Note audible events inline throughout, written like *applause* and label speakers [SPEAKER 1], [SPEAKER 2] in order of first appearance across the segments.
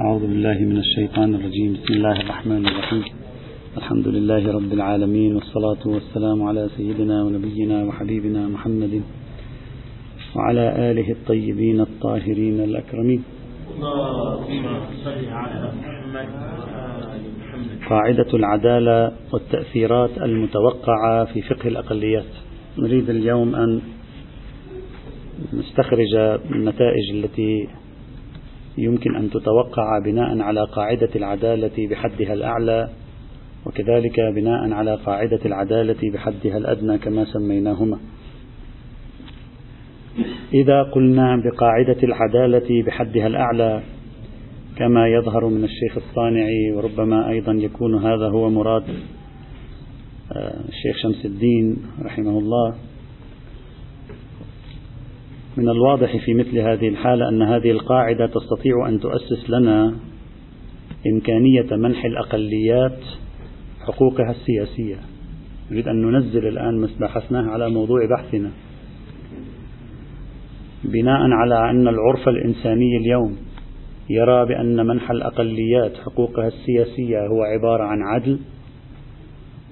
[SPEAKER 1] أعوذ بالله من الشيطان الرجيم. بسم الله الرحمن الرحيم. الحمد لله رب العالمين والصلاة والسلام على سيدنا ونبينا وحبيبنا محمد وعلى آله الطيبين الطاهرين الأكرمين. قاعدة العدالة والتأثيرات المتوقعة في فقه الأقليات. نريد اليوم أن نستخرج النتائج التي يمكن أن تتوقع بناء على قاعدة العدالة بحدها الأعلى وكذلك بناء على قاعدة العدالة بحدها الأدنى كما سميناهما. إذا قلنا بقاعدة العدالة بحدها الأعلى كما يظهر من الشيخ الصانعي وربما أيضا يكون هذا هو مراد آه، الشيخ شمس الدين رحمه الله من الواضح في مثل هذه الحالة أن هذه القاعدة تستطيع أن تؤسس لنا إمكانية منح الأقليات حقوقها السياسية. نريد أن ننزل الآن بحثناه على موضوع بحثنا. بناء على أن العرف الإنساني اليوم يرى بأن منح الأقليات حقوقها السياسية هو عبارة عن عدل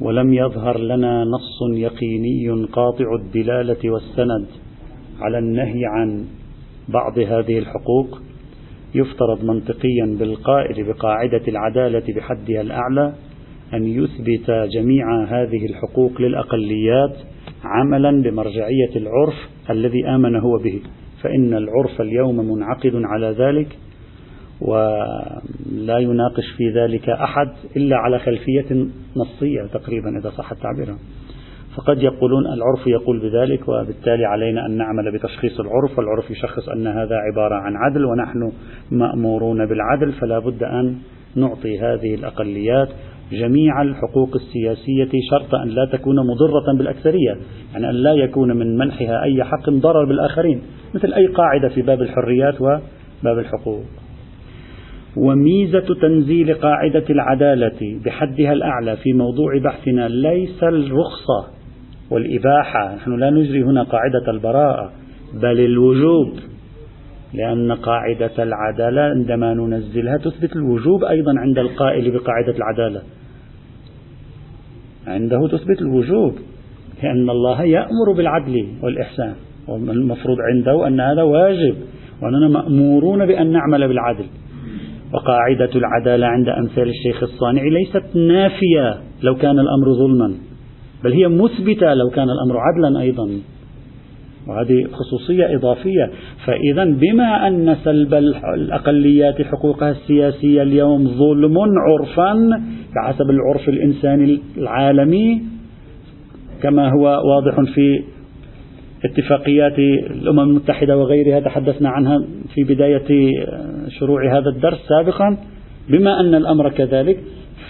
[SPEAKER 1] ولم يظهر لنا نص يقيني قاطع الدلالة والسند على النهي عن بعض هذه الحقوق يفترض منطقيا بالقائل بقاعدة العدالة بحدها الأعلى أن يثبت جميع هذه الحقوق للأقليات عملا بمرجعية العرف الذي آمن هو به فإن العرف اليوم منعقد على ذلك ولا يناقش في ذلك أحد إلا على خلفية نصية تقريبا إذا صح التعبير. فقد يقولون العرف يقول بذلك وبالتالي علينا أن نعمل بتشخيص العرف والعرف يشخص أن هذا عبارة عن عدل ونحن مأمورون بالعدل فلا بد أن نعطي هذه الأقليات جميع الحقوق السياسية شرط أن لا تكون مضرة بالأكثرية يعني أن لا يكون من منحها أي حق ضرر بالآخرين مثل أي قاعدة في باب الحريات وباب الحقوق. وميزة تنزيل قاعدة العدالة بحدها الأعلى في موضوع بحثنا ليس الرخصة والإباحة. نحن لا نجري هنا قاعدة البراءة بل الوجوب لأن قاعدة العدالة عندما ننزلها تثبت الوجوب أيضا عند القائل بقاعدة العدالة. عنده تثبت الوجوب لأن الله يأمر بالعدل والإحسان والمفروض عنده أن هذا واجب وأننا مأمورون بأن نعمل بالعدل. وقاعدة العدالة عند أمثال الشيخ الصانعي ليست نافية لو كان الأمر ظلما. بل هي مثبتة لو كان الأمر عدلا أيضا. وهذه خصوصية إضافية. فإذا بما أن سلب الأقليات حقوقها السياسية اليوم ظلم عرفا بحسب العرف الإنساني العالمي كما هو واضح في اتفاقيات الأمم المتحدة وغيرها تحدثنا عنها في بداية شروع هذا الدرس سابقا. بما أن الأمر كذلك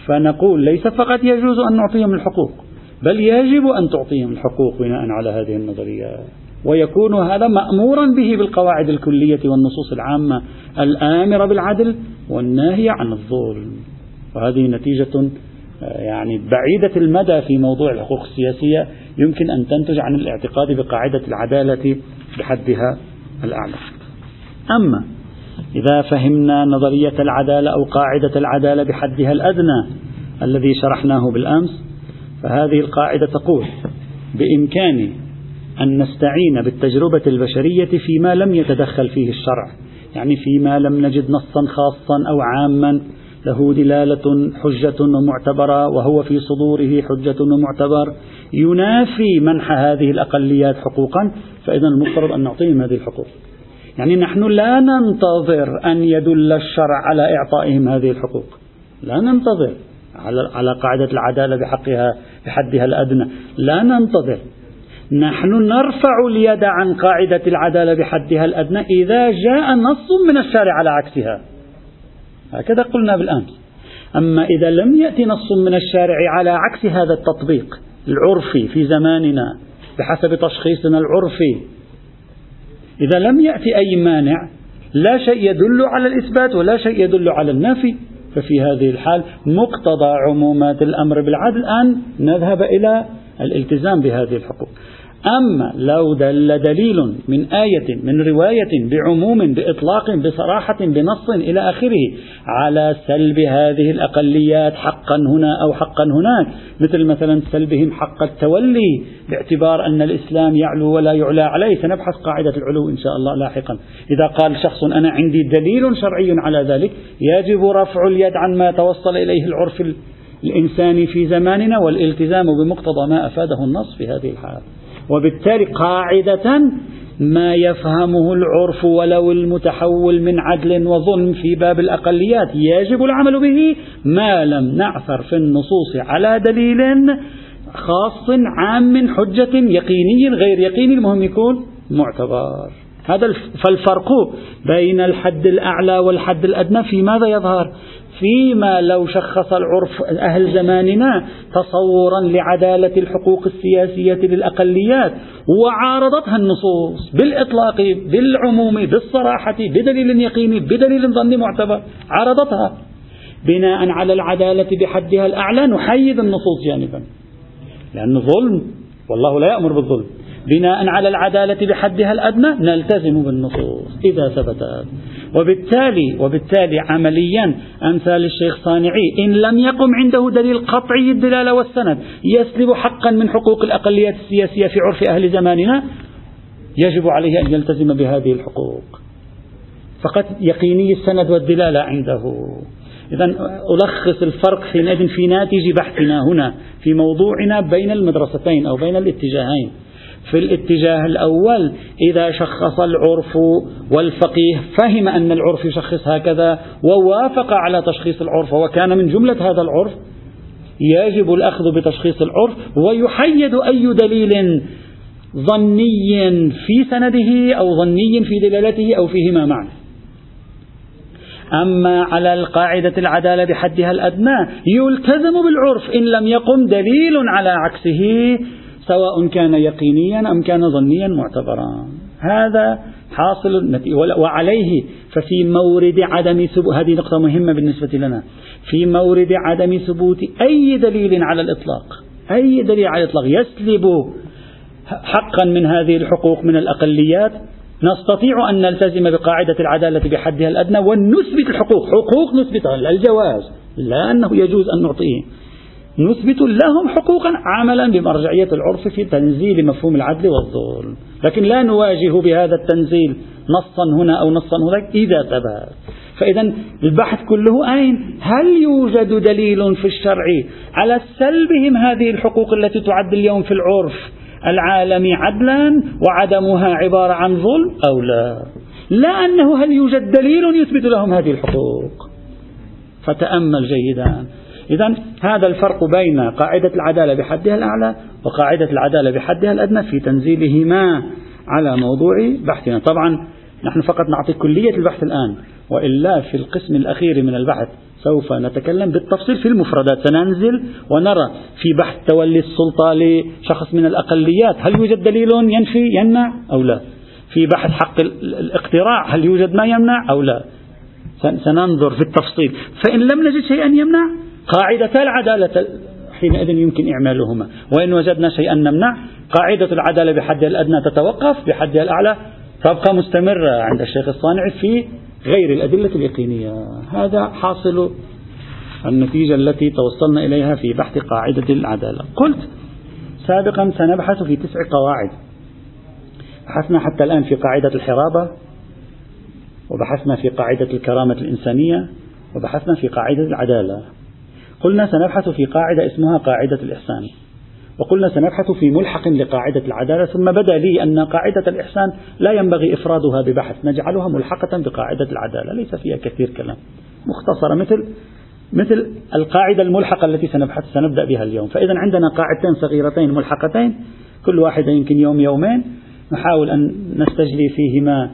[SPEAKER 1] فنقول ليس فقط يجوز أن نعطيهم الحقوق بل يجب أن تعطيهم الحقوق بناء على هذه النظريات ويكون هذا مأمورا به بالقواعد الكلية والنصوص العامة الآمرة بالعدل والناهية عن الظلم. وهذه نتيجة آه، يعني بعيدة المدى في موضوع الحقوق السياسية يمكن أن تنتج عن الاعتقاد بقاعدة العدالة بحدها الأعلى أما إذا فهمنا نظرية العدالة أو قاعدة العدالة بحدها الأدنى الذي شرحناه بالأمس فهذه القاعدة تقول بإمكان أن نستعين بالتجربة البشرية فيما لم يتدخل فيه الشرع. يعني فيما لم نجد نصا خاصا أو عاما له دلالة حجة ومعتبرة وهو في صدوره حجة ومعتبر. ينافي منح هذه الأقليات حقوقا فإذا المفترض أن نعطيهم هذه الحقوق. يعني نحن لا ننتظر أن يدل الشرع على إعطائهم هذه الحقوق. لا ننتظر. على قاعدة العدالة بحقها بحدها الأدنى. لا ننتظر. نحن نرفع اليد عن قاعدة العدالة بحدها الأدنى إذا جاء نص من الشارع على عكسها. هكذا قلنا بالأمس. أما إذا لم يأتي نص من الشارع على عكس هذا التطبيق العرفي في زماننا بحسب تشخيصنا العرفي إذا لم يأتي أي مانع لا شيء يدل على الإثبات ولا شيء يدل على النفي. ففي هذه الحال مقتضى عمومات الأمر. بالعدل أن نذهب إلى الالتزام بهذه الحقوق. أما لو دل دليل من آية من رواية بعموم بإطلاق بصراحة بنص إلى آخره على سلب هذه الأقليات حقا هنا أو حقا هناك. مثل مثلا سلبهم حق التولي باعتبار أن الإسلام يعلو ولا يعلى عليه. سنبحث قاعدة العلو إن شاء الله لاحقا. إذا قال شخص أنا عندي دليل شرعي على ذلك يجب رفع اليد عن ما توصل إليه العرف الإنساني في زماننا والالتزام بمقتضى ما أفاده النص في هذه الحالة. وبالتالي قاعدة ما يفهمه العرف ولو المتحول من عدل وظلم في باب الأقليات يجب العمل به ما لم نعثر في النصوص على دليل خاص عام حجة يقيني غير يقيني المهم يكون معتبر. هذا فالفرق بين الحد الأعلى والحد الأدنى في ماذا يظهر؟ فيما لو شخص العرف أهل زماننا تصورا لعدالة الحقوق السياسية للأقليات وعارضتها النصوص بالإطلاق بالعموم بالصراحة بدليل يقيني بدليل ظني معتبر عارضتها. بناء على العدالة بحدها الأعلى نحيد النصوص جانبا. لأن ظلم والله لا يأمر بالظلم. بناء على العدالة بحدها الأدنى نلتزم بالنصوص. إذا ثبتت وبالتالي وبالتالي عمليا أمثال الشيخ صانعي إن لم يقم عنده دليل قطعي الدلالة والسند يسلب حقا من حقوق الأقليات السياسية في عرف أهل زماننا يجب عليه أن يلتزم بهذه الحقوق. فقط يقيني السند والدلالة عنده. إذا ألخص الفرق حينئذ في ناتج بحثنا هنا في موضوعنا بين المدرستين أو بين الاتجاهين. في الاتجاه الأول. إذا شخص العرف والفقيه فهم أن العرف يشخص هكذا ووافق على تشخيص العرف وكان من جملة هذا العرف يجب الأخذ بتشخيص العرف ويحيد أي دليل ظني في سنده أو ظني في دلالته أو فيهما معا أما على القاعدة العدالة بحدها الأدنى يلتزم بالعرف إن لم يقم دليل على عكسه سواء كان يقينيا أم كان ظنيا معتبرا. هذا حاصل وعليه ففي مورد عدم ثبوت هذه نقطة مهمة بالنسبة لنا. في مورد عدم ثبوت أي دليل على الإطلاق. أي دليل على الإطلاق. يسلب حقا من هذه الحقوق من الأقليات. نستطيع أن نلتزم بقاعدة العدالة بحدها الأدنى ونثبت الحقوق. حقوق نثبتها الجواز لا أنه يجوز أن نعطيه. نثبت لهم حقوقا عملا بمرجعية العرف في تنزيل مفهوم العدل والظلم لكن لا نواجه بهذا التنزيل نصا هنا أو نصا هناك إذا ثبت فإذا البحث كله أين؟ هل يوجد دليل في الشرع على سلبهم هذه الحقوق التي تعد اليوم في العرف العالمي عدلا وعدمها عبارة عن ظلم أو لا؟ لا أنه هل يوجد دليل يثبت لهم هذه الحقوق؟ فتأمل جيدا إذا هذا الفرق بين قاعدة العدالة بحدها الأعلى وقاعدة العدالة بحدها الأدنى في تنزيلهما على موضوع بحثنا. طبعا نحن فقط نعطي كلية البحث الآن وإلا في القسم الأخير من البحث سوف نتكلم بالتفصيل في المفردات. سننزل ونرى في بحث تولي السلطة لشخص من الأقليات هل يوجد دليل ينفي يمنع أو لا؟ في بحث حق الاقتراع هل يوجد ما يمنع أو لا؟ سننظر في التفصيل. فإن لم نجد شيئا يمنع قاعدة العدالة حينئذ يمكن إعمالهما. وإن وجدنا شيئا نمنع قاعدة العدالة بحدها الأدنى تتوقف بحدها الأعلى تبقى مستمرة عند الشيخ الصانع في غير الأدلة اليقينية. هذا حاصل النتيجة التي توصلنا إليها في بحث قاعدة العدالة. قلت سابقا سنبحث في تسع قواعد. بحثنا حتى الآن في قاعدة الحرابة وبحثنا في قاعدة الكرامة الإنسانية وبحثنا في قاعدة العدالة. قلنا سنبحث في قاعدة اسمها قاعدة الإحسان. وقلنا سنبحث في ملحق لقاعدة العدالة ثم بدأ لي أن قاعدة الإحسان لا ينبغي إفرادها ببحث نجعلها ملحقة بقاعدة العدالة ليس فيها كثير كلام. مختصرة مثل مثل القاعدة الملحقة التي سنبحث سنبدأ بها اليوم. فإذا عندنا قاعدتين صغيرتين ملحقتين كل واحدة يمكن يوم يومين نحاول أن نستجلي فيهما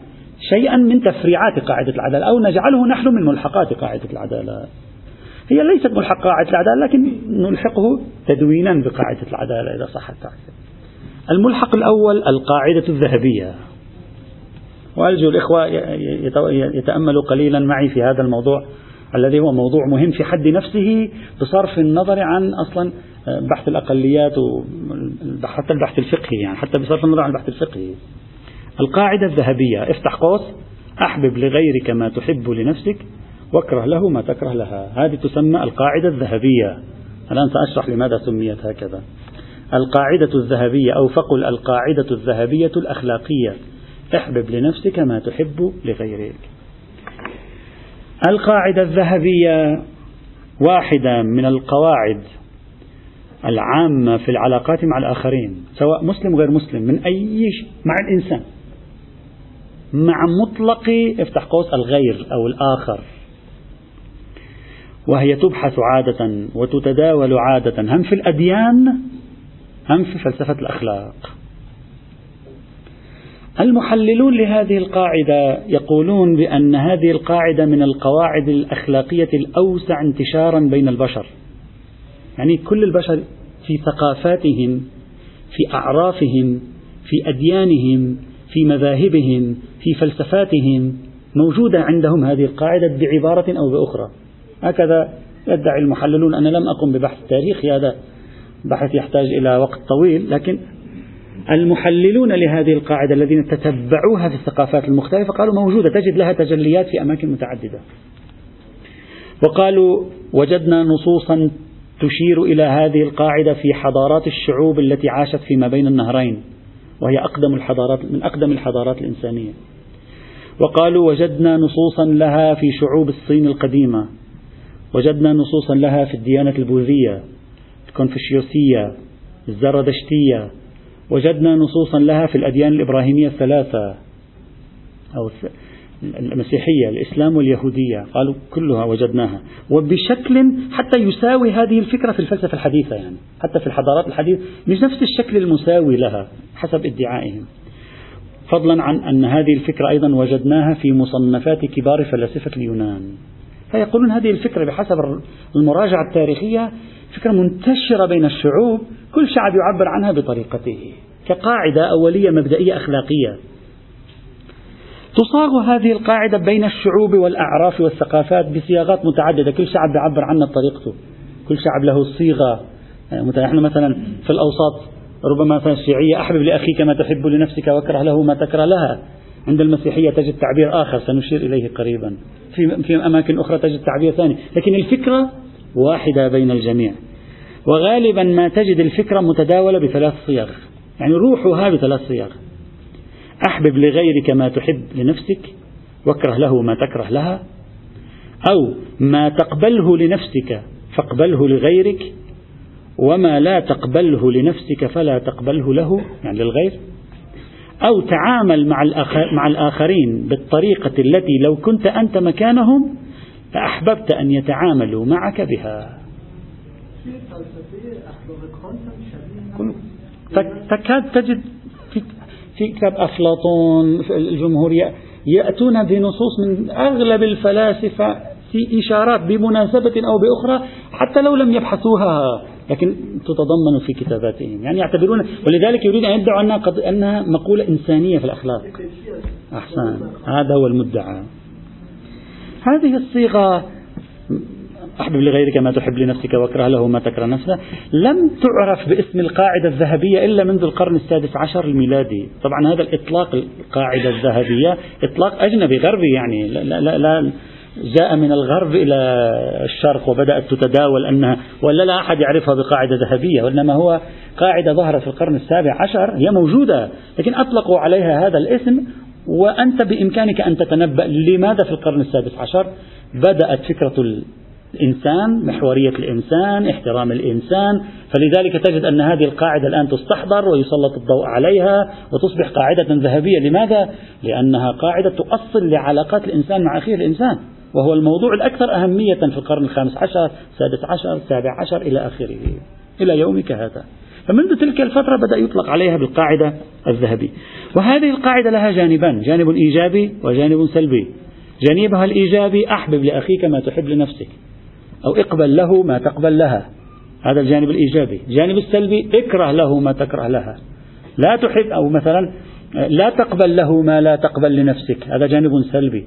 [SPEAKER 1] شيئا من تفريعات قاعدة العدالة أو نجعله نحن من ملحقات قاعدة العدالة. هي ليست ملحق قاعدة العدالة لكن نلحقه تدوينا بقاعدة العدالة إذا صح التعبير. الملحق الأول القاعدة الذهبية. وأرجو الإخوة يتأملوا قليلا معي في هذا الموضوع الذي هو موضوع مهم في حد نفسه بصرف النظر عن أصلا بحث الأقليات حتى البحث الفقهي يعني حتى بصرف النظر عن البحث الفقهي. القاعدة الذهبية افتح قوس أحبب لغيرك ما تحب لنفسك. واكره له ما تكره لها. هذه تسمى القاعدة الذهبية. الآن سأشرح لماذا سميت هكذا. القاعدة الذهبية أو فقل القاعدة الذهبية الأخلاقية. احبب لنفسك ما تحب لغيرك. القاعدة الذهبية واحدة من القواعد العامة في العلاقات مع الآخرين سواء مسلم غير مسلم من أي شيء مع الإنسان. مع مطلق افتح قوس الغير أو الآخر. وهي تبحث عادة وتتداول عادة. هم في الأديان هم في فلسفة الأخلاق. المحللون لهذه القاعدة يقولون بأن هذه القاعدة من القواعد الأخلاقية الأوسع انتشارا بين البشر. يعني كل البشر في ثقافاتهم في أعرافهم في أديانهم في مذاهبهم في فلسفاتهم موجودة عندهم هذه القاعدة بعبارة أو بأخرى. هكذا يدعي المحللون أنا لم أقم ببحث تاريخي هذا بحث يحتاج إلى وقت طويل لكن المحللون لهذه القاعدة الذين تتبعوها في الثقافات المختلفة قالوا موجودة تجد لها تجليات في أماكن متعددة. وقالوا وجدنا نصوصا تشير إلى هذه القاعدة في حضارات الشعوب التي عاشت فيما بين النهرين وهي أقدم الحضارات من أقدم الحضارات الإنسانية. وقالوا وجدنا نصوصا لها في شعوب الصين القديمة. وجدنا نصوصا لها في الديانة البوذية الكونفوشيوسية الزردشتية وجدنا نصوصا لها في الأديان الإبراهيمية الثلاثة أو المسيحية الإسلام واليهودية. قالوا كلها وجدناها. وبشكل حتى يساوي هذه الفكرة في الفلسفة الحديثة يعني. حتى في الحضارات الحديثة مش نفس الشكل المساوي لها حسب ادعائهم. فضلا عن أن هذه الفكرة أيضا وجدناها في مصنفات كبار فلاسفة اليونان. فيقولون هذه الفكرة بحسب المراجعة التاريخية فكرة منتشرة بين الشعوب كل شعب يعبر عنها بطريقته كقاعدة أولية مبدئية أخلاقية. تصاغ هذه القاعدة بين الشعوب والأعراف والثقافات بصياغات متعددة كل شعب يعبر عنها بطريقته. كل شعب له صيغة. نحن مثلا في الأوساط ربما مثلا الشيعية أحبب لأخيك ما تحب لنفسك وأكره له ما تكره لها. عند المسيحية تجد تعبير آخر سنشير إليه قريبا. في, في أماكن أخرى تجد تعبير ثاني. لكن الفكرة واحدة بين الجميع. وغالبا ما تجد الفكرة متداولة بثلاث صيغ يعني روحها بثلاث صيغ أحبب لغيرك ما تحب لنفسك واكره له ما تكره لها. أو ما تقبله لنفسك فاقبله لغيرك وما لا تقبله لنفسك فلا تقبله له يعني للغير. أو تعامل مع, مع الآخرين بالطريقة التي لو كنت أنت مكانهم لأحببت أن يتعاملوا معك بها. تكاد تجد في, في كتاب أفلاطون الجمهورية يأتون بنصوص من أغلب الفلاسفة في إشارات بمناسبة أو بأخرى حتى لو لم يبحثوها. لكن تتضمن في كتاباتهم. يعني يعتبرون ولذلك يريد أن يدعوا أنها, قد أنها مقولة إنسانية في الأخلاق. أحسن. هذا هو المدعى. هذه الصيغة أحبب لغيرك ما تحب لنفسك وأكره له ما تكره نفسه. لم تعرف باسم القاعدة الذهبية إلا منذ القرن السادس عشر الميلادي. طبعا هذا الإطلاق القاعدة الذهبية إطلاق أجنبي غربي يعني. لا, لا, لا جاء من الغرب إلى الشرق وبدأت تتداول أنها ولا لا أحد يعرفها بقاعدة ذهبية وإنما هو قاعدة ظهرت في القرن السابع عشر هي موجودة لكن أطلقوا عليها هذا الاسم وأنت بإمكانك أن تتنبأ لماذا في القرن السادس عشر؟ بدأت فكرة الإنسان محورية الإنسان احترام الإنسان فلذلك تجد أن هذه القاعدة الآن تستحضر ويسلط الضوء عليها وتصبح قاعدة ذهبية. لماذا؟ لأنها قاعدة تؤصل لعلاقات الإنسان مع أخيه الإنسان. وهو الموضوع الأكثر أهمية في القرن الخامس عشر السادس عشر السابع عشر إلى آخره إلى يومك هذا. فمنذ تلك الفترة بدأ يطلق عليها بالقاعدة الذهبية وهذه القاعدة لها جانبان جانب إيجابي وجانب سلبي. جانبها الإيجابي أحبب لأخيك ما تحب لنفسك أو اقبل له ما تقبل لها. هذا الجانب الإيجابي. الجانب السلبي اكره له ما تكره لها. لا تحب أو مثلا لا تقبل له ما لا تقبل لنفسك. هذا جانب سلبي.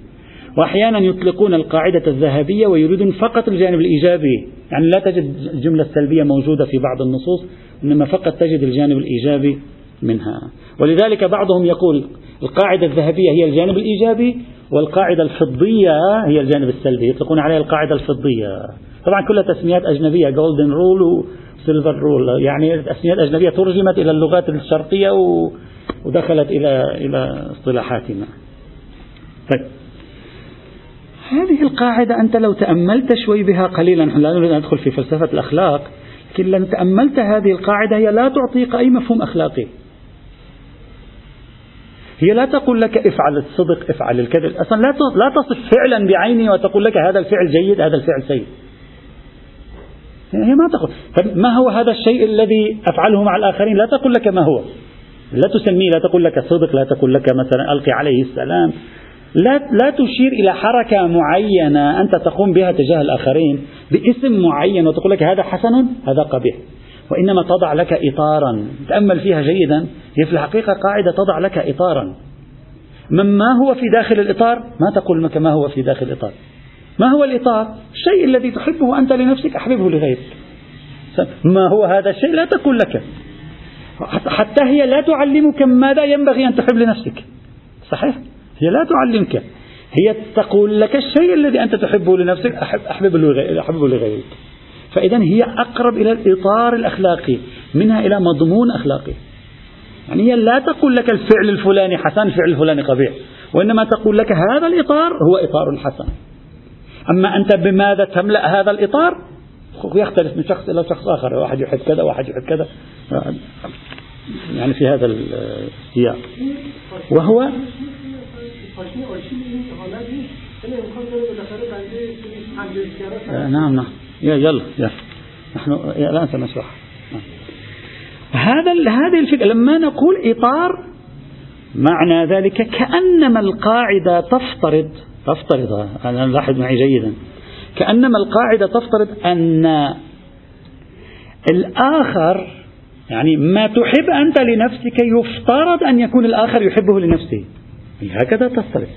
[SPEAKER 1] وأحيانا يطلقون القاعدة الذهبية ويريدون فقط الجانب الإيجابي يعني لا تجد الجملة السلبية موجودة في بعض النصوص إنما فقط تجد الجانب الإيجابي منها. ولذلك بعضهم يقول القاعدة الذهبية هي الجانب الإيجابي والقاعدة الفضية هي الجانب السلبي. يطلقون عليها القاعدة الفضية. طبعا كلها تسميات أجنبية golden rule و silver rule يعني تسميات أجنبية ترجمت إلى اللغات الشرقية ودخلت إلى إلى اصطلاحاتنا. طيب. هذه القاعدة أنت لو تأملت شوي بها قليلا لا نريد أن ندخل في فلسفة الأخلاق لكن لو تأملت هذه القاعدة هي لا تعطيك أي مفهوم أخلاقي. هي لا تقول لك افعل الصدق افعل الكذب. أصلا لا لا تصف فعلا بعينه وتقول لك هذا الفعل جيد هذا الفعل سيء. هي ما تقول. طيب ما هو هذا الشيء الذي أفعله مع الآخرين؟ لا تقول لك ما هو. لا تسميه لا تقول لك صدق لا تقول لك مثلا ألقي عليه السلام. لا لا تشير إلى حركة معينة أنت تقوم بها تجاه الآخرين باسم معين وتقول لك هذا حسن هذا قبيح. وإنما تضع لك إطارا. تأمل فيها جيدا. هي في الحقيقة قاعدة تضع لك إطارا. من ما هو في داخل الإطار؟ ما تقول لك ما هو في داخل الإطار. ما هو الإطار؟ الشيء الذي تحبه أنت لنفسك أحببه لغيرك. ما هو هذا الشيء؟ لا تقول لك. حتى هي لا تعلمك ماذا ينبغي أن تحب لنفسك. صحيح؟ هي لا تعلمك. هي تقول لك الشيء الذي أنت تحبه لنفسك أحب أحببه لغيرك. فإذا هي أقرب إلى الإطار الأخلاقي منها إلى مضمون أخلاقي. يعني هي لا تقول لك الفعل الفلاني حسن الفعل الفلاني قبيح. وإنما تقول لك هذا الإطار هو إطار حسن. أما أنت بماذا تملأ هذا الإطار؟ يختلف من شخص إلى شخص آخر. واحد يحب كذا واحد يحب كذا. يعني في هذا السياق. وهو نعم نعم. يلا يلا نحن الآن سنشرح هذا هذه الفكرة لما نقول إطار معنى ذلك كأنما القاعدة تفترض تفترض أنا لاحظ معي جيدا. كأنما القاعدة تفترض أن الآخر يعني ما تحب أنت لنفسك يفترض أن يكون الآخر يحبه لنفسه. هكذا تفترض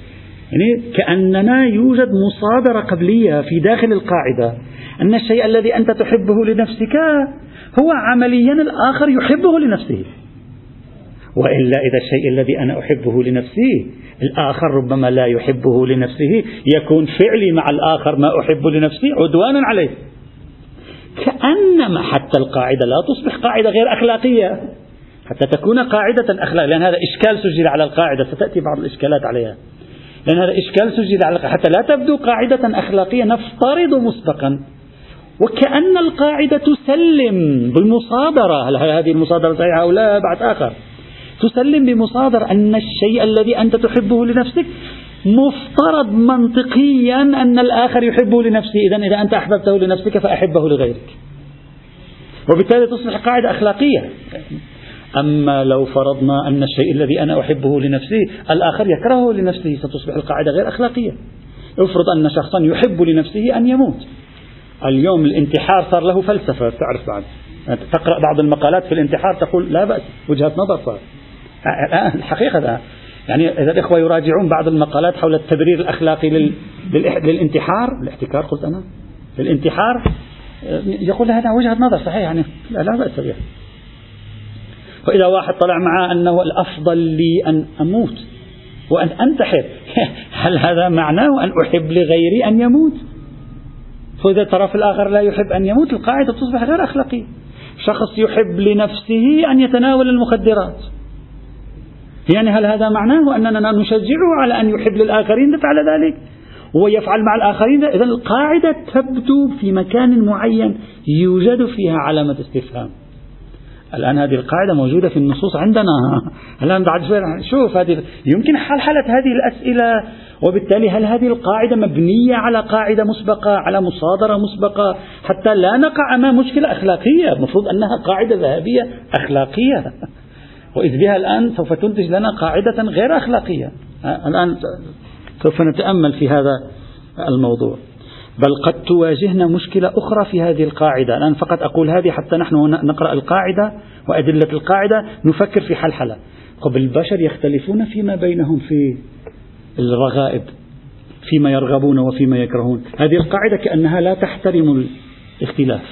[SPEAKER 1] يعني كأننا يوجد مصادرة قبلية في داخل القاعدة أن الشيء الذي أنت تحبه لنفسك هو عمليا الآخر يحبه لنفسه. وإلا إذا الشيء الذي أنا أحبه لنفسي الآخر ربما لا يحبه لنفسه يكون فعلي مع الآخر ما أحب لنفسي عدوانا عليه. كأنما حتى القاعدة لا تصبح قاعدة غير أخلاقية. حتى تكون قاعدة أخلاقية لأن هذا إشكال سجل على القاعدة. ستأتي بعض الإشكالات عليها. لأن هذا إشكال سجل على حتى لا تبدو قاعدة أخلاقية نفترض مسبقا. وكأن القاعدة تسلم بالمصادرة. هل هذه المصادرة صحيحة أو لا؟ بعد آخر. تسلم بمصادرة أن الشيء الذي أنت تحبه لنفسك مفترض منطقيا أن الآخر يحبه لنفسه. إذا إذا أنت أحببته لنفسك فأحبه لغيرك. وبالتالي تصبح قاعدة أخلاقية. أما لو فرضنا أن الشيء الذي أنا أحبه لنفسي الآخر يكرهه لنفسه ستصبح القاعدة غير أخلاقية. افرض أن شخصا يحب لنفسه أن يموت. اليوم الانتحار صار له فلسفة تعرف بعد. تقرأ بعض المقالات في الانتحار تقول لا بأس وجهة نظر صار. الحقيقة ده يعني إذا الإخوة يراجعون بعض المقالات حول التبرير الأخلاقي لل... للانتحار الاحتكار قلت أنا للانتحار يقول هذا وجهة نظر صحيح يعني لا بأس بها. وإذا واحد طلع معاه أنه الأفضل لي أن أموت وأن أنتحر. *laughs* هل هذا معناه أن أحب لغيري أن يموت؟ فإذا الطرف الآخر لا يحب أن يموت القاعدة تصبح غير أخلاقية. شخص يحب لنفسه أن يتناول المخدرات. يعني هل هذا معناه أننا نشجعه على أن يحب للآخرين فعل ذلك؟ ويفعل مع الآخرين إذا القاعدة تبدو في مكان معين يوجد فيها علامة استفهام. الآن هذه القاعدة موجودة في النصوص عندنا. الآن بعد شوي شوف هذه يمكن حلحلة هذه الأسئلة. وبالتالي هل هذه القاعدة مبنية على قاعدة مسبقة على مصادرة مسبقة؟ حتى لا نقع أمام مشكلة أخلاقية. المفروض أنها قاعدة ذهبية أخلاقية. وإذ بها الآن سوف تنتج لنا قاعدة غير أخلاقية. الآن سوف نتأمل في هذا الموضوع. بل قد تواجهنا مشكلة أخرى في هذه القاعدة. الآن فقط أقول هذه حتى نحن نقرأ القاعدة وأدلة القاعدة نفكر في حلحلة. طب البشر يختلفون فيما بينهم في الرغائب فيما يرغبون وفيما يكرهون. هذه القاعدة كأنها لا تحترم الاختلاف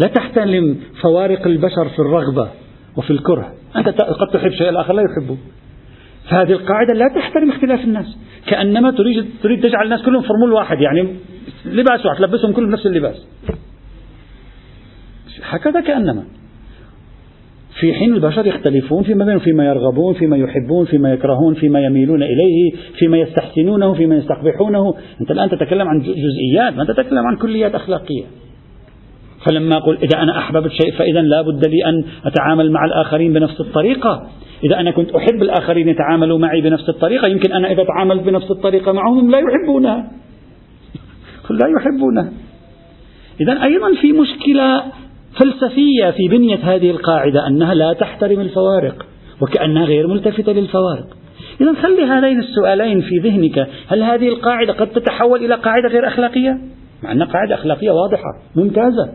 [SPEAKER 1] لا تحترم فوارق البشر في الرغبة وفي الكره. أنت قد تحب شيء الآخر لا يحبه. فهذه القاعدة لا تحترم اختلاف الناس. كأنما تريد تريد تجعل الناس كلهم فرمول واحد يعني لباس واحد تلبسهم كلهم نفس اللباس. هكذا كأنما. في حين البشر يختلفون فيما بينهم فيما يرغبون فيما يحبون فيما يكرهون فيما يميلون إليه فيما يستحسنونه فيما يستقبحونه. أنت الآن تتكلم عن جزئيات ما تتكلم عن كليات أخلاقية. فلما أقول إذا أنا أحببت شيء فإذا لا بد لي أن أتعامل مع الآخرين بنفس الطريقة. إذا أنا كنت أحب الآخرين يتعاملوا معي بنفس الطريقة يمكن أنا إذا تعاملت بنفس الطريقة معهم لا يحبونها لا يحبونها إذا أيضا في مشكلة فلسفية في بنية هذه القاعدة أنها لا تحترم الفوارق وكأنها غير ملتفتة للفوارق. إذا خلي هذين السؤالين في ذهنك. هل هذه القاعدة قد تتحول إلى قاعدة غير أخلاقية؟ مع أنها قاعدة أخلاقية واضحة ممتازة.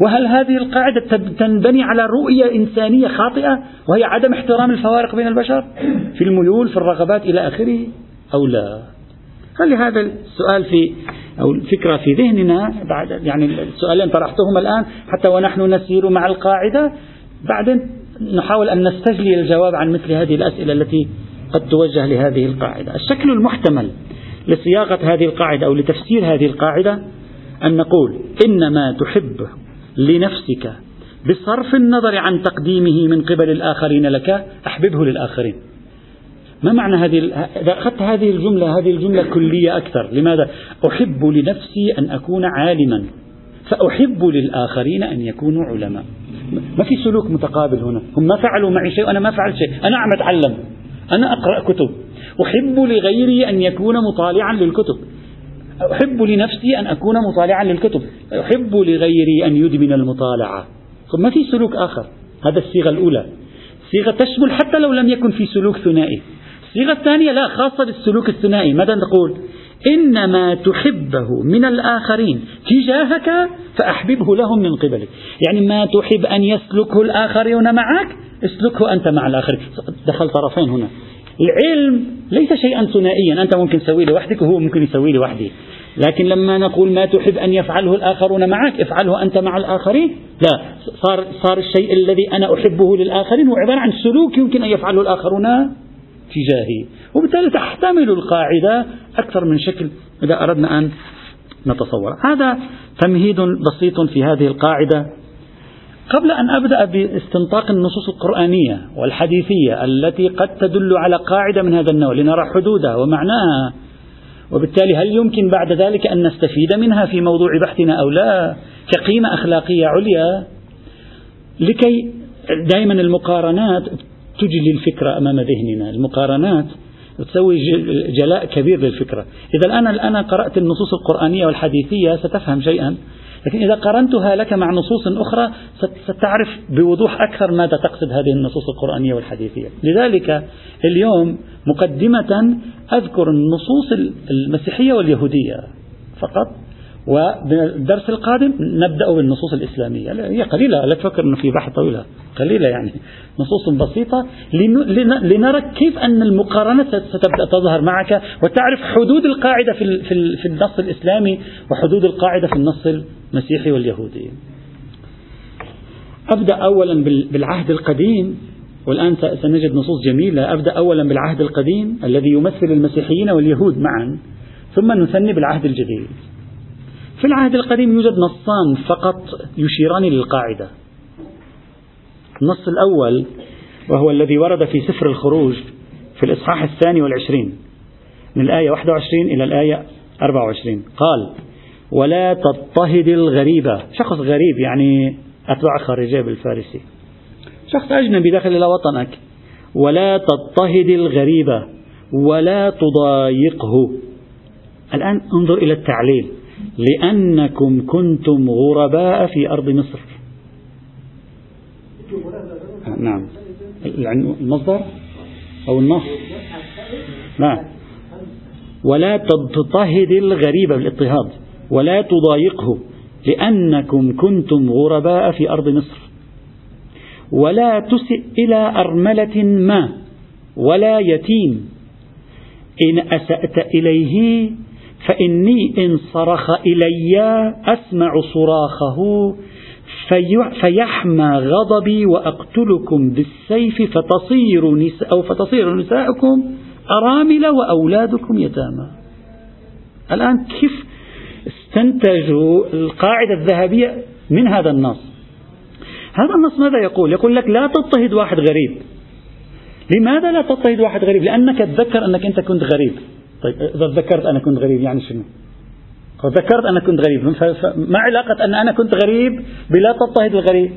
[SPEAKER 1] وهل هذه القاعدة تنبني على رؤية إنسانية خاطئة وهي عدم احترام الفوارق بين البشر؟ في الميول في الرغبات إلى آخره أو لا؟ خلي هذا السؤال في أو الفكرة في ذهننا بعد يعني السؤالين طرحتهما الآن حتى ونحن نسير مع القاعدة بعدين نحاول أن نستجلي الجواب عن مثل هذه الأسئلة التي قد توجه لهذه القاعدة. الشكل المحتمل لصياغة هذه القاعدة أو لتفسير هذه القاعدة أن نقول إن ما تحب لنفسك بصرف النظر عن تقديمه من قبل الآخرين لك أحببه للآخرين. ما معنى هذه إذا أخذت هذه الجملة هذه الجملة كلية أكثر. لماذا؟ أحب لنفسي أن أكون عالما فأحب للآخرين أن يكونوا علماء ما في سلوك متقابل هنا. هم ما فعلوا معي شيء وأنا ما فعلت شيء. أنا عم أتعلم. أنا أقرأ كتب. أحب لغيري أن يكون مطالعا للكتب. أحب لنفسي أن أكون مطالعا للكتب. أحب لغيري أن يدمن المطالعة. ما في سلوك آخر؟ هذا الصيغة الأولى. صيغة تشمل حتى لو لم يكن في سلوك ثنائي. الصيغة الثانية لا خاصة بالسلوك الثنائي. ماذا نقول؟ إنما تحبه من الآخرين. تجاهك فأحببه لهم من قبلك. يعني ما تحب أن يسلكه الآخرون معك اسلكه أنت مع الآخرين. دخل طرفين هنا. العلم ليس شيئا ثنائيا. أنت ممكن تسويه لوحدك وهو ممكن يسويه لوحده. لكن لما نقول ما تحب أن يفعله الآخرون معك افعله أنت مع الآخرين. لا صار, صار الشيء الذي أنا أحبه للآخرين هو عبارة عن سلوك يمكن أن يفعله الآخرون تجاهي. وبالتالي تحتمل القاعدة أكثر من شكل إذا أردنا أن نتصور. هذا تمهيد بسيط في هذه القاعدة. قبل أن أبدأ باستنطاق النصوص القرآنية والحديثية التي قد تدل على قاعدة من هذا النوع لنرى حدودها ومعناها وبالتالي هل يمكن بعد ذلك أن نستفيد منها في موضوع بحثنا أو لا؟ كقيمة أخلاقية عليا لكي دائما المقارنات تجلي الفكرة أمام ذهننا. المقارنات تسوي جلاء كبير للفكرة. إذا الآن قرأت النصوص القرآنية والحديثية ستفهم شيئا. لكن إذا قارنتها لك مع نصوص أخرى ستعرف بوضوح أكثر ماذا تقصد هذه النصوص القرآنية والحديثية. لذلك اليوم مقدمة أذكر النصوص المسيحية واليهودية فقط والدرس القادم نبدأ بالنصوص الإسلامية. هي قليلة لا تفكر أنه في بحث طويلة. قليلة يعني. نصوص بسيطة لنرى كيف أن المقارنة ستبدأ تظهر معك وتعرف حدود القاعدة في النص الإسلامي وحدود القاعدة في النص المسيحي واليهودي. أبدأ أولا بالعهد القديم والآن سنجد نصوص جميلة. أبدأ أولا بالعهد القديم الذي يمثل المسيحيين واليهود معا ثم نثني بالعهد الجديد. في العهد القديم يوجد نصان فقط يشيران للقاعدة. النص الأول وهو الذي ورد في سفر الخروج في الإصحاح الثاني والعشرين من الآية 21 إلى الآية 24 قال ولا تضطهد الغريبة شخص غريب يعني أتباع خارجية بالفارسي. شخص أجنبي داخل إلى وطنك ولا تضطهد الغريبة ولا تضايقه. الآن انظر إلى التعليل. لأنكم كنتم غرباء في أرض مصر. نعم. المصدر؟ أو النص؟ نعم ولا تضطهد الغريب بالاضطهاد ولا تضايقه لأنكم كنتم غرباء في أرض مصر. ولا تسئ إلى أرملة ما ولا يتيم. إن أسأت إليه فإني إن صرخ إلي أسمع صراخه في فيحمى غضبي وأقتلكم بالسيف فتصير نساء أو فتصير نساءكم أرامل وأولادكم يتامى. الآن كيف استنتجوا القاعدة الذهبية من هذا النص؟ هذا النص ماذا يقول؟ يقول لك لا تضطهد واحد غريب. لماذا لا تضطهد واحد غريب؟ لأنك تذكر أنك أنت كنت غريب. طيب إذا تذكرت أنا كنت غريب يعني شنو؟ تذكرت أنا كنت غريب ما علاقة أن أنا كنت غريب بلا تضطهد الغريب.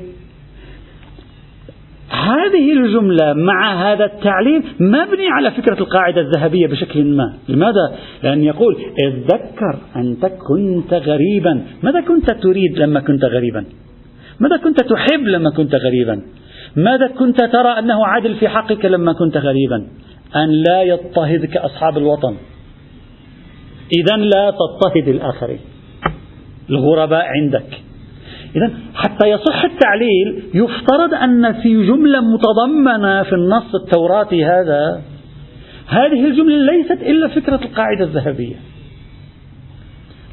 [SPEAKER 1] هذه الجملة مع هذا التعليم مبني على فكرة القاعدة الذهبية بشكل ما. لماذا؟ لأن يقول اتذكر أنت كنت غريبا. ماذا كنت تريد لما كنت غريبا؟ ماذا كنت تحب لما كنت غريبا؟ ماذا كنت ترى أنه عادل في حقك لما كنت غريبا؟ أن لا يضطهدك أصحاب الوطن. إذا لا تضطهد الآخرين. الغرباء عندك. إذا حتى يصح التعليل يفترض أن في جملة متضمنة في النص التوراتي هذا. هذه الجملة ليست إلا فكرة القاعدة الذهبية.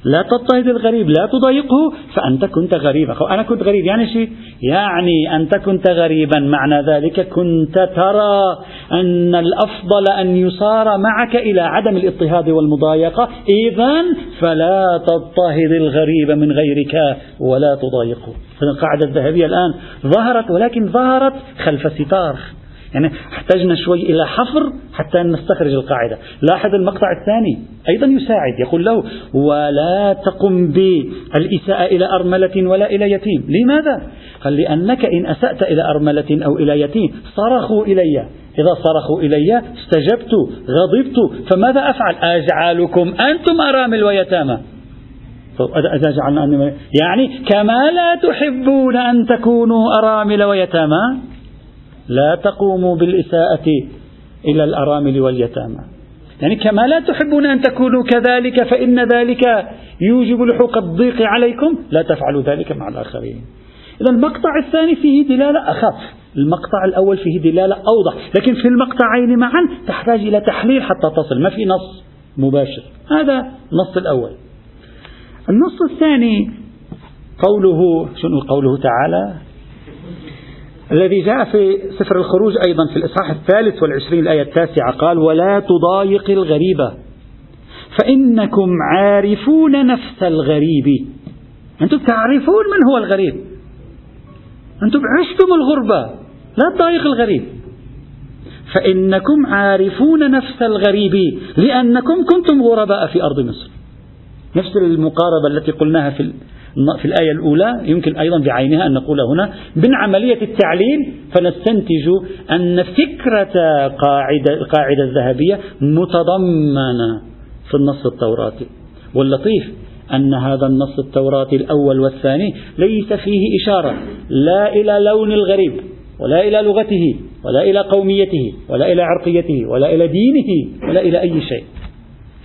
[SPEAKER 1] لا تضطهد الغريب لا تضايقه فأنت كنت غريبا أنا كنت غريب. يعني شيء يعني أنت كنت غريبا. معنى ذلك كنت ترى أن الأفضل أن يصار معك إلى عدم الاضطهاد والمضايقة. إذا فلا تضطهد الغريب من غيرك ولا تضايقه. القاعدة الذهبية الآن ظهرت ولكن ظهرت خلف ستار. يعني احتجنا شوي إلى حفر حتى نستخرج القاعدة. لاحظ المقطع الثاني أيضا يساعد يقول له ولا تقم بالإساءة إلى أرملة ولا إلى يتيم. لماذا؟ قال لأنك إن أسأت إلى أرملة أو إلى يتيم صرخوا إلي. إذا صرخوا إلي استجبت غضبت فماذا أفعل؟ أجعلكم أنتم أرامل ويتامى. إذا جعلنا يعني كما لا تحبون أن تكونوا أرامل ويتامى. لا تقوموا بالإساءة إلى الأرامل واليتامى. يعني كما لا تحبون أن تكونوا كذلك فإن ذلك يوجب لحوق الضيق عليكم. لا تفعلوا ذلك مع الآخرين. إذا المقطع الثاني فيه دلالة أخف. المقطع الأول فيه دلالة أوضح. لكن في المقطعين معا تحتاج إلى تحليل حتى تصل. ما في نص مباشر. هذا النص الأول. النص الثاني قوله شنو قوله تعالى؟ الذي جاء في سفر الخروج أيضا في الإصحاح الثالث والعشرين الآية التاسعة قال ولا تضايق الغريب. فإنكم عارفون نفس الغريب. أنتم تعرفون من هو الغريب. أنتم عشتم الغربة. لا تضايق الغريب. فإنكم عارفون نفس الغريب لأنكم كنتم غرباء في أرض مصر. نفس المقاربة التي قلناها في في الآية الأولى يمكن أيضا بعينها أن نقول هنا من عملية التعليل فنستنتج أن فكرة قاعدة القاعدة الذهبية متضمنة في النص التوراتي واللطيف أن هذا النص التوراتي الأول والثاني ليس فيه إشارة لا إلى لون الغريب ولا إلى لغته ولا إلى قوميته ولا إلى عرقيته ولا إلى دينه ولا إلى أي شيء.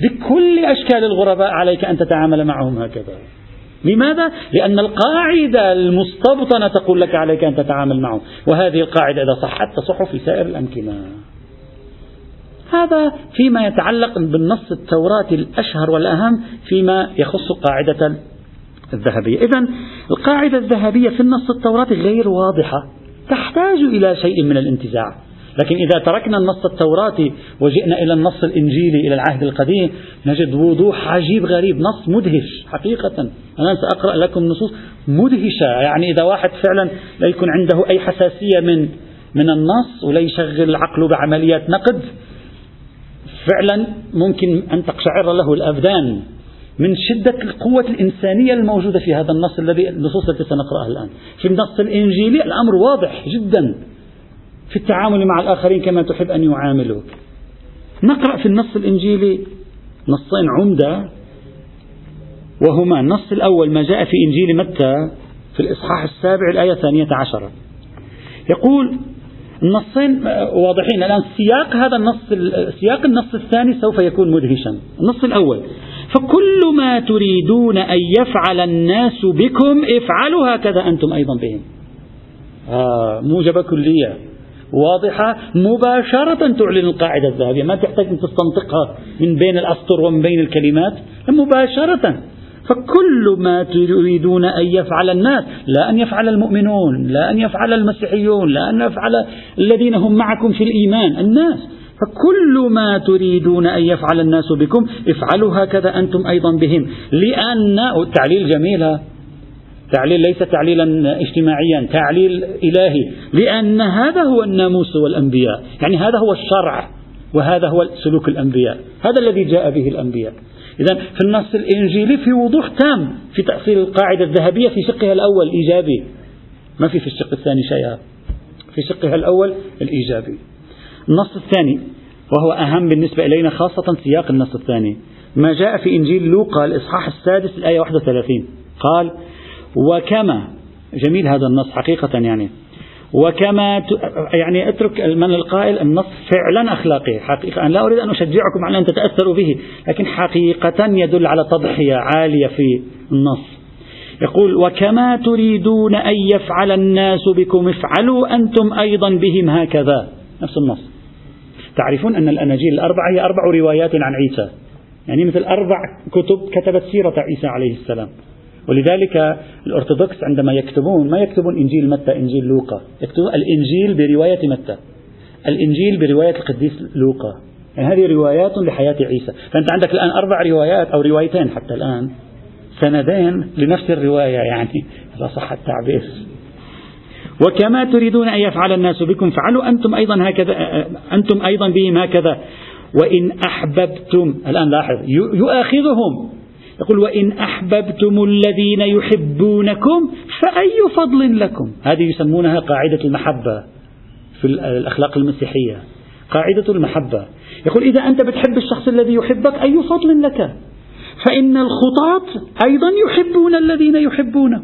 [SPEAKER 1] بكل أشكال الغرباء عليك أن تتعامل معهم هكذا. لماذا؟ لأن القاعدة المستبطنة تقول لك عليك أن تتعامل معه. وهذه القاعدة إذا صحت تصح في سائر الأمكنة. هذا فيما يتعلق بالنص التوراتي الأشهر والأهم فيما يخص القاعدة الذهبية. إذا القاعدة الذهبية في النص التوراتي غير واضحة تحتاج إلى شيء من الانتزاع. لكن إذا تركنا النص التوراتي وجئنا إلى النص الإنجيلي إلى العهد القديم نجد وضوح عجيب غريب نص مدهش حقيقة. أنا سأقرأ لكم نصوص مدهشة يعني إذا واحد فعلا لا يكون عنده أي حساسية من من النص ولا يشغل عقله بعمليات نقد فعلا ممكن أن تقشعر له الأبدان من شدة القوة الإنسانية الموجودة في هذا النص الذي النصوص التي سنقرأها الآن. في النص الإنجيلي الأمر واضح جدا. في التعامل مع الآخرين كما تحب أن يعاملوك. نقرأ في النص الإنجيلي نصين عمدة وهما النص الأول ما جاء في إنجيل متى؟ في الإصحاح السابع الآية الثانية عشرة. يقول النصين واضحين الآن سياق هذا النص سياق النص الثاني سوف يكون مدهشا. النص الأول فكل ما تريدون أن يفعل الناس بكم افعلوا هكذا أنتم أيضا بهم. آه موجبة كلية. واضحة مباشرة تعلن القاعدة الذهبية. ما تحتاج أن تستنطقها من بين الأسطر ومن بين الكلمات مباشرة. فكل ما تريدون أن يفعل الناس لا أن يفعل المؤمنون لا أن يفعل المسيحيون لا أن يفعل الذين هم معكم في الإيمان الناس. فكل ما تريدون أن يفعل الناس بكم افعلوا هكذا أنتم أيضا بهم. لأن التعليل جميل تعليل ليس تعليلا اجتماعيا تعليل إلهي لأن هذا هو الناموس والأنبياء. يعني هذا هو الشرع وهذا هو سلوك الأنبياء. هذا الذي جاء به الأنبياء. إذا في النص الإنجيلي في وضوح تام في تأصيل القاعدة الذهبية في شقها الأول إيجابي. ما في في الشق الثاني شيء في شقها الأول الإيجابي. النص الثاني وهو أهم بالنسبة إلينا خاصة سياق النص الثاني. ما جاء في إنجيل لوقا الإصحاح السادس الآية 31 قال وكما جميل هذا النص حقيقة يعني. وكما يعني اترك من القائل النص فعلا أخلاقي. حقيقة أنا لا أريد أن أشجعكم على أن تتأثروا به لكن حقيقة يدل على تضحية عالية في النص. يقول وكما تريدون أن يفعل الناس بكم افعلوا أنتم أيضا بهم هكذا. نفس النص. تعرفون أن الأناجيل الأربعة هي أربع روايات عن عيسى. يعني مثل أربع كتب كتبت سيرة عيسى عليه السلام. ولذلك الأرثوذكس عندما يكتبون ما يكتبون إنجيل متى؟ إنجيل لوقا. يكتبون الإنجيل برواية متى؟ الإنجيل برواية القديس لوقا. يعني هذه روايات لحياة عيسى. فأنت عندك الآن أربع روايات أو روايتين حتى الآن سندين لنفس الرواية يعني. إذا صح التعبير. وكما تريدون أن يفعل الناس بكم فعلوا أنتم أيضا هكذا أنتم أيضا بهم هكذا. وإن أحببتم الآن لاحظ يؤاخذهم. يقول وإن أحببتم الذين يحبونكم فأي فضل لكم. هذه يسمونها قاعدة المحبة في الأخلاق المسيحية. قاعدة المحبة. يقول إذا أنت بتحب الشخص الذي يحبك أي فضل لك؟ فإن الخطاة أيضا يحبون الذين يحبونه.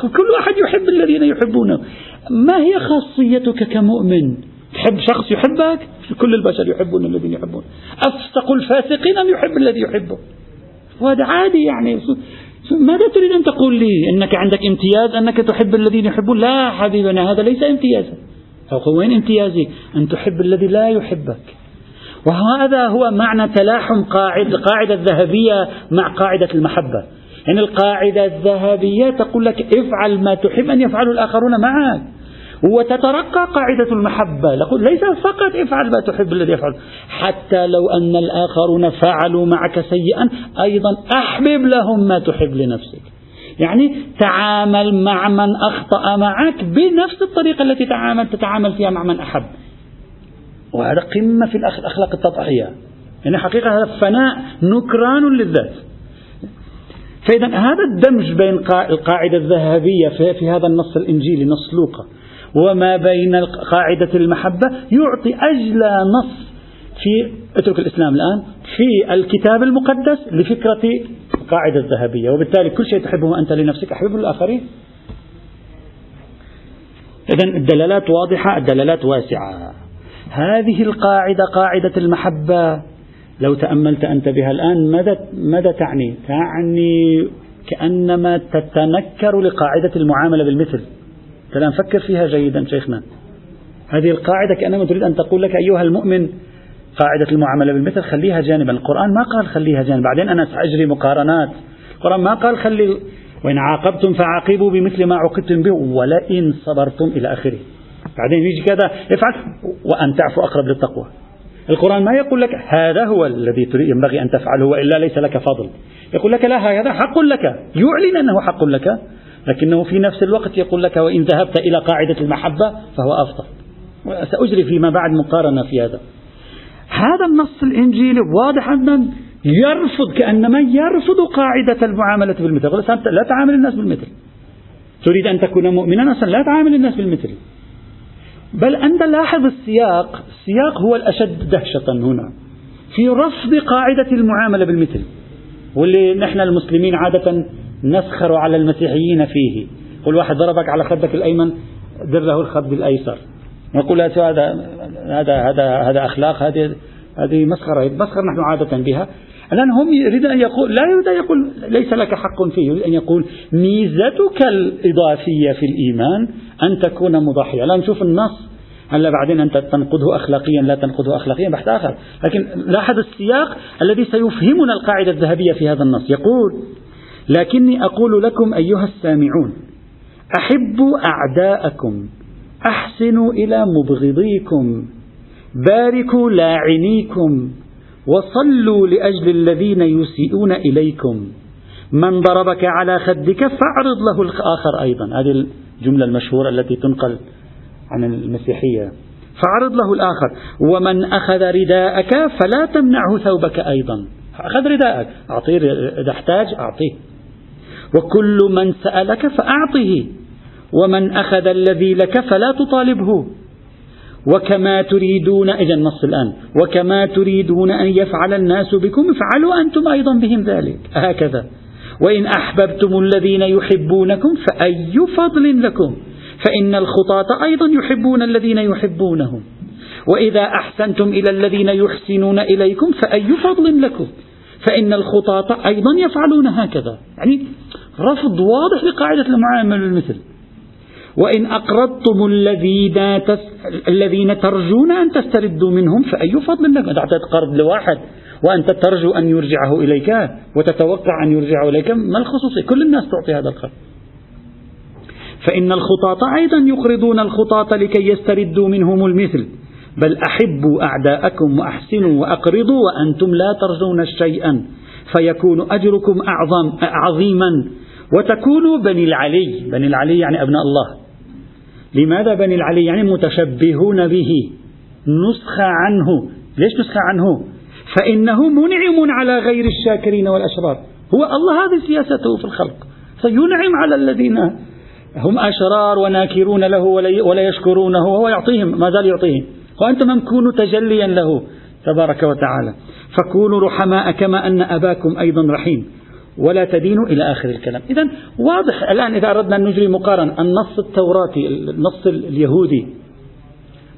[SPEAKER 1] كل واحد يحب الذين يحبونه. ما هي خاصيتك كمؤمن؟ تحب شخص يحبك؟ كل البشر يحبون الذين يحبون. أفسق الفاسقين أم يحب الذي يحبه؟ وهذا عادي يعني. ماذا تريد أن تقول لي؟ أنك عندك امتياز أنك تحب الذين يحبون. لا حبيبنا هذا ليس امتيازا. وين امتيازي؟ أن تحب الذي لا يحبك. وهذا هو معنى تلاحم قاعدة القاعدة الذهبية مع قاعدة المحبة. يعني القاعدة الذهبية تقول لك افعل ما تحب أن يفعله الآخرون معك. وتترقى قاعدة المحبة. نقول ليس فقط افعل ما تحب الذي يفعل. حتى لو أن الآخرون فعلوا معك سيئا أيضا أحبب لهم ما تحب لنفسك. يعني تعامل مع من أخطأ معك بنفس الطريقة التي تعامل تتعامل فيها مع من أحب. وهذا قمة في الأخلاق التضحية. يعني حقيقة هذا فناء نكران للذات. فإذا هذا الدمج بين القاعدة الذهبية في هذا النص الإنجيلي نص لوقا. وما بين قاعدة المحبة يعطي أجلى نص في اترك الإسلام الآن في الكتاب المقدس لفكرة القاعدة الذهبية. وبالتالي كل شيء تحبه أنت لنفسك أحبه للآخرين. إذا الدلالات واضحة الدلالات واسعة. هذه القاعدة قاعدة المحبة لو تأملت أنت بها الآن ماذا ماذا تعني؟ تعني كأنما تتنكر لقاعدة المعاملة بالمثل. الآن فكر فيها جيدا شيخنا. هذه القاعدة كأنما تريد أن تقول لك أيها المؤمن قاعدة المعاملة بالمثل خليها جانبا. القرآن ما قال خليها جانبا. بعدين أنا سأجري مقارنات. القرآن ما قال خلي وإن عاقبتم فعاقبوا بمثل ما عوقبتم به ولئن صبرتم إلى آخره. بعدين يجي كذا افعل وأن تعفو أقرب للتقوى. القرآن ما يقول لك هذا هو الذي ينبغي أن تفعله وإلا ليس لك فضل. يقول لك لا هذا حق لك. يعلن أنه حق لك. لكنه في نفس الوقت يقول لك وإن ذهبت إلى قاعدة المحبة فهو أفضل. سأجري فيما بعد مقارنة في هذا. هذا النص الإنجيلي واضح أن يرفض كأنما يرفض قاعدة المعاملة بالمثل. لا تعامل الناس بالمثل. تريد أن تكون مؤمنا أصلا لا تعامل الناس بالمثل. بل أنت لاحظ السياق السياق هو الأشد دهشة هنا. في رفض قاعدة المعاملة بالمثل. واللي نحن المسلمين عادة نسخر على المسيحيين فيه. كل واحد ضربك على خدك الأيمن در له الخد الأيسر. نقول هذا هذا هذا هذا أخلاق هذه هذه مسخرة. مسخرة نحن عادة بها. الآن هم يريد أن يقول لا يريد أن يقول ليس لك حق فيه. يريد أن يقول ميزتك الإضافية في الإيمان أن تكون مضحية. الآن نشوف النص. هلا بعدين أنت تنقده أخلاقيا لا تنقده أخلاقيا بحث آخر. لكن لاحظ السياق الذي سيفهمنا القاعدة الذهبية في هذا النص. يقول لكني أقول لكم أيها السامعون أحبوا أعداءكم أحسنوا إلى مبغضيكم باركوا لاعنيكم وصلوا لأجل الذين يسيئون إليكم. من ضربك على خدك فاعرض له الآخر أيضا. هذه الجملة المشهورة التي تنقل عن المسيحية. فاعرض له الآخر. ومن أخذ رداءك فلا تمنعه ثوبك أيضا. أخذ رداءك. أعطيه إذا احتاج أعطيه. وكل من سألك فأعطه ومن أخذ الذي لك فلا تطالبه. وكما تريدون إذا النص الآن وكما تريدون أن يفعل الناس بكم افعلوا أنتم أيضا بهم ذلك. هكذا. وإن أحببتم الذين يحبونكم فأي فضل لكم؟ فإن الخطاة أيضا يحبون الذين يحبونهم. وإذا أحسنتم إلى الذين يحسنون إليكم فأي فضل لكم؟ فإن الخطاة أيضا يفعلون هكذا. يعني رفض واضح لقاعدة المعاملة بالمثل وإن أقرضتم الذين تس... الذين ترجون أن تستردوا منهم فأي فضل لكم أعطيت قرض لواحد وأنت ترجو أن يرجعه إليك وتتوقع أن يرجعه إليك ما الخصوصية؟ كل الناس تعطي هذا القرض. فإن الخطاة أيضا يقرضون الخطاة لكي يستردوا منهم المثل. بل أحبوا أعداءكم وأحسنوا وأقرضوا وأنتم لا ترجون شيئا. فيكون أجركم أعظم عظيما. وتكونوا بني العلي. بني العلي يعني أبناء الله. لماذا بني العلي؟ يعني متشبهون به. نسخة عنه. ليش نسخة عنه؟ فإنه منعم على غير الشاكرين والأشرار. هو الله هذه سياسته في الخلق. سينعم على الذين هم أشرار وناكرون له ولا يشكرونه وهو يعطيهم. ما زال يعطيهم. وأنت ممكون تجليا له. تبارك وتعالى. فكونوا رحماء كما أن أباكم أيضا رحيم. ولا تدينوا إلى آخر الكلام. إذا واضح الآن إذا أردنا أن نجري مقارنة النص التوراتي النص اليهودي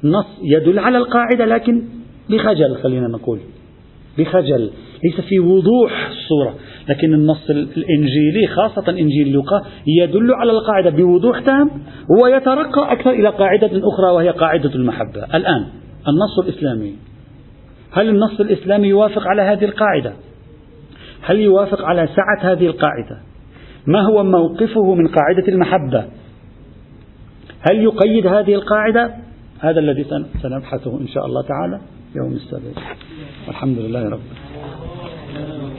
[SPEAKER 1] نص يدل على القاعدة لكن بخجل خلينا نقول. بخجل. ليس في وضوح الصورة. لكن النص الإنجيلي خاصة إنجيل لوقا يدل على القاعدة بوضوح تام ويترقى أكثر إلى قاعدة أخرى وهي قاعدة المحبة. الآن النص الإسلامي. هل النص الإسلامي يوافق على هذه القاعدة؟ هل يوافق على سعة هذه القاعدة؟ ما هو موقفه من قاعدة المحبة؟ هل يقيد هذه القاعدة؟ هذا الذي سنبحثه إن شاء الله تعالى يوم السبت. والحمد لله رب العالمين.